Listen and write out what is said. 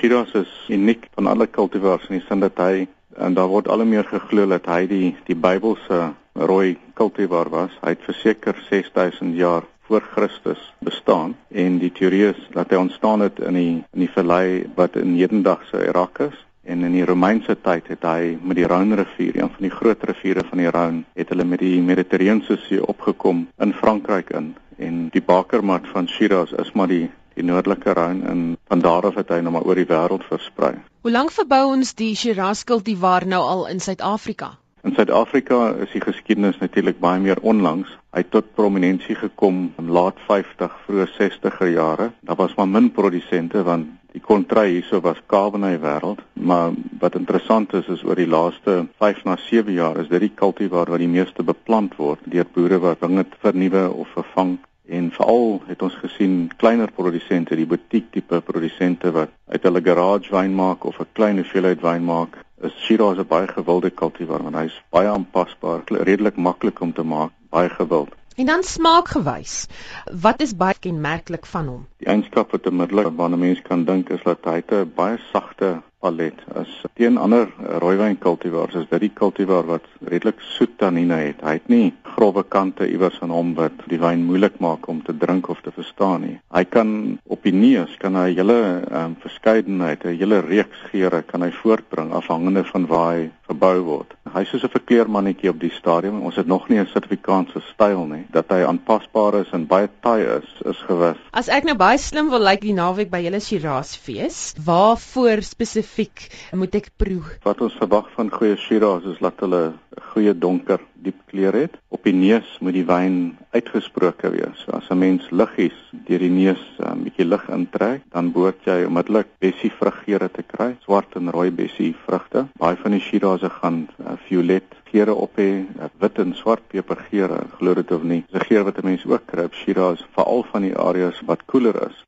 Shiraz is uniek van alle kultivars in die sin dat hy en daar word al meer geglo dat hy die die Bybelse rooi kultivar was. Hy het verseker 6000 jaar voor Christus bestaan en die teorie is dat hy ontstaan het in die in die vallei wat in hedendaagse Irak is en in die Romeinse tyd het hy met die Rhône rivier, een van die groot riviere van die Rhône, het hulle met die Mediterrane See opgekom in Frankryk in en die bakermat van Shiraz is maar die die noordelike Rhône en van daar af het hy nou maar oor die wêreld versprei. Hoe lank verbou ons die Shiraz kultivar nou al in Suid-Afrika? In Suid-Afrika is die geskiedenis natuurlik baie meer onlangs. Hy het tot prominensie gekom in laat 50, vroeë 60er jare. Daar was maar min produsente want die kontry hierso was Cabernet wêreld, maar wat interessant is is oor die laaste 5 na 7 jaar is dit die kultivar wat die meeste beplant word deur boere wat dinge vernuwe of vervang en veral het ons gesien kleiner produsente, die boutique tipe produsente wat uit hulle garage wyn maak of 'n klein hoeveelheid wyn maak is Shiraz 'n baie gewilde kultivar want hy's baie aanpasbaar, redelik maklik om te maak, baie gewild. En dan smaakgewys. Wat is baie kenmerklik van hom? Die eienskap wat onmiddellik waarna mens kan dink is dat hy 'n baie sagte palet is. Teen ander rooiwyn kultivars is dit die kultivar wat redelik soet tannine het. Hy het nie grouwe kante iewers aan hom wat die wyn moeilik maak om te drink of te verstaan nie. Hy kan op die neus kan hy 'n hele um, verskeidenheid, 'n hele reeks geure kan hy voortbring afhangende van waar hy gebou word. Hy is soos 'n verkleurmannetjie op die stadium. Ons het nog nie 'n Suid-Afrikaanse styl nie. Dat hy aanpasbaar is en baie taai is, is gewis. As ek nou baie slim wil lyk like die naweek by julle Shiraz fees, waarvoor spesifiek moet ek proe? Wat ons verwag van goeie Shiraz is dat hulle goeie donker, diep kleur het. Op die neus moet die wyn uitgesproke wees. So as 'n mens liggies deur die neus 'n um, bietjie lig intrek, dan behoort jy onmiddellik bessie vruggeure te kry, swart en rooi bessie vrugte. Baie van die Shiraz gaan uh, violet geure op hê, uh, wit en swart pepergeure, glo dit of nie. Dis 'n geur wat 'n mens ook kry op Shiraz, veral van die areas wat koeler is.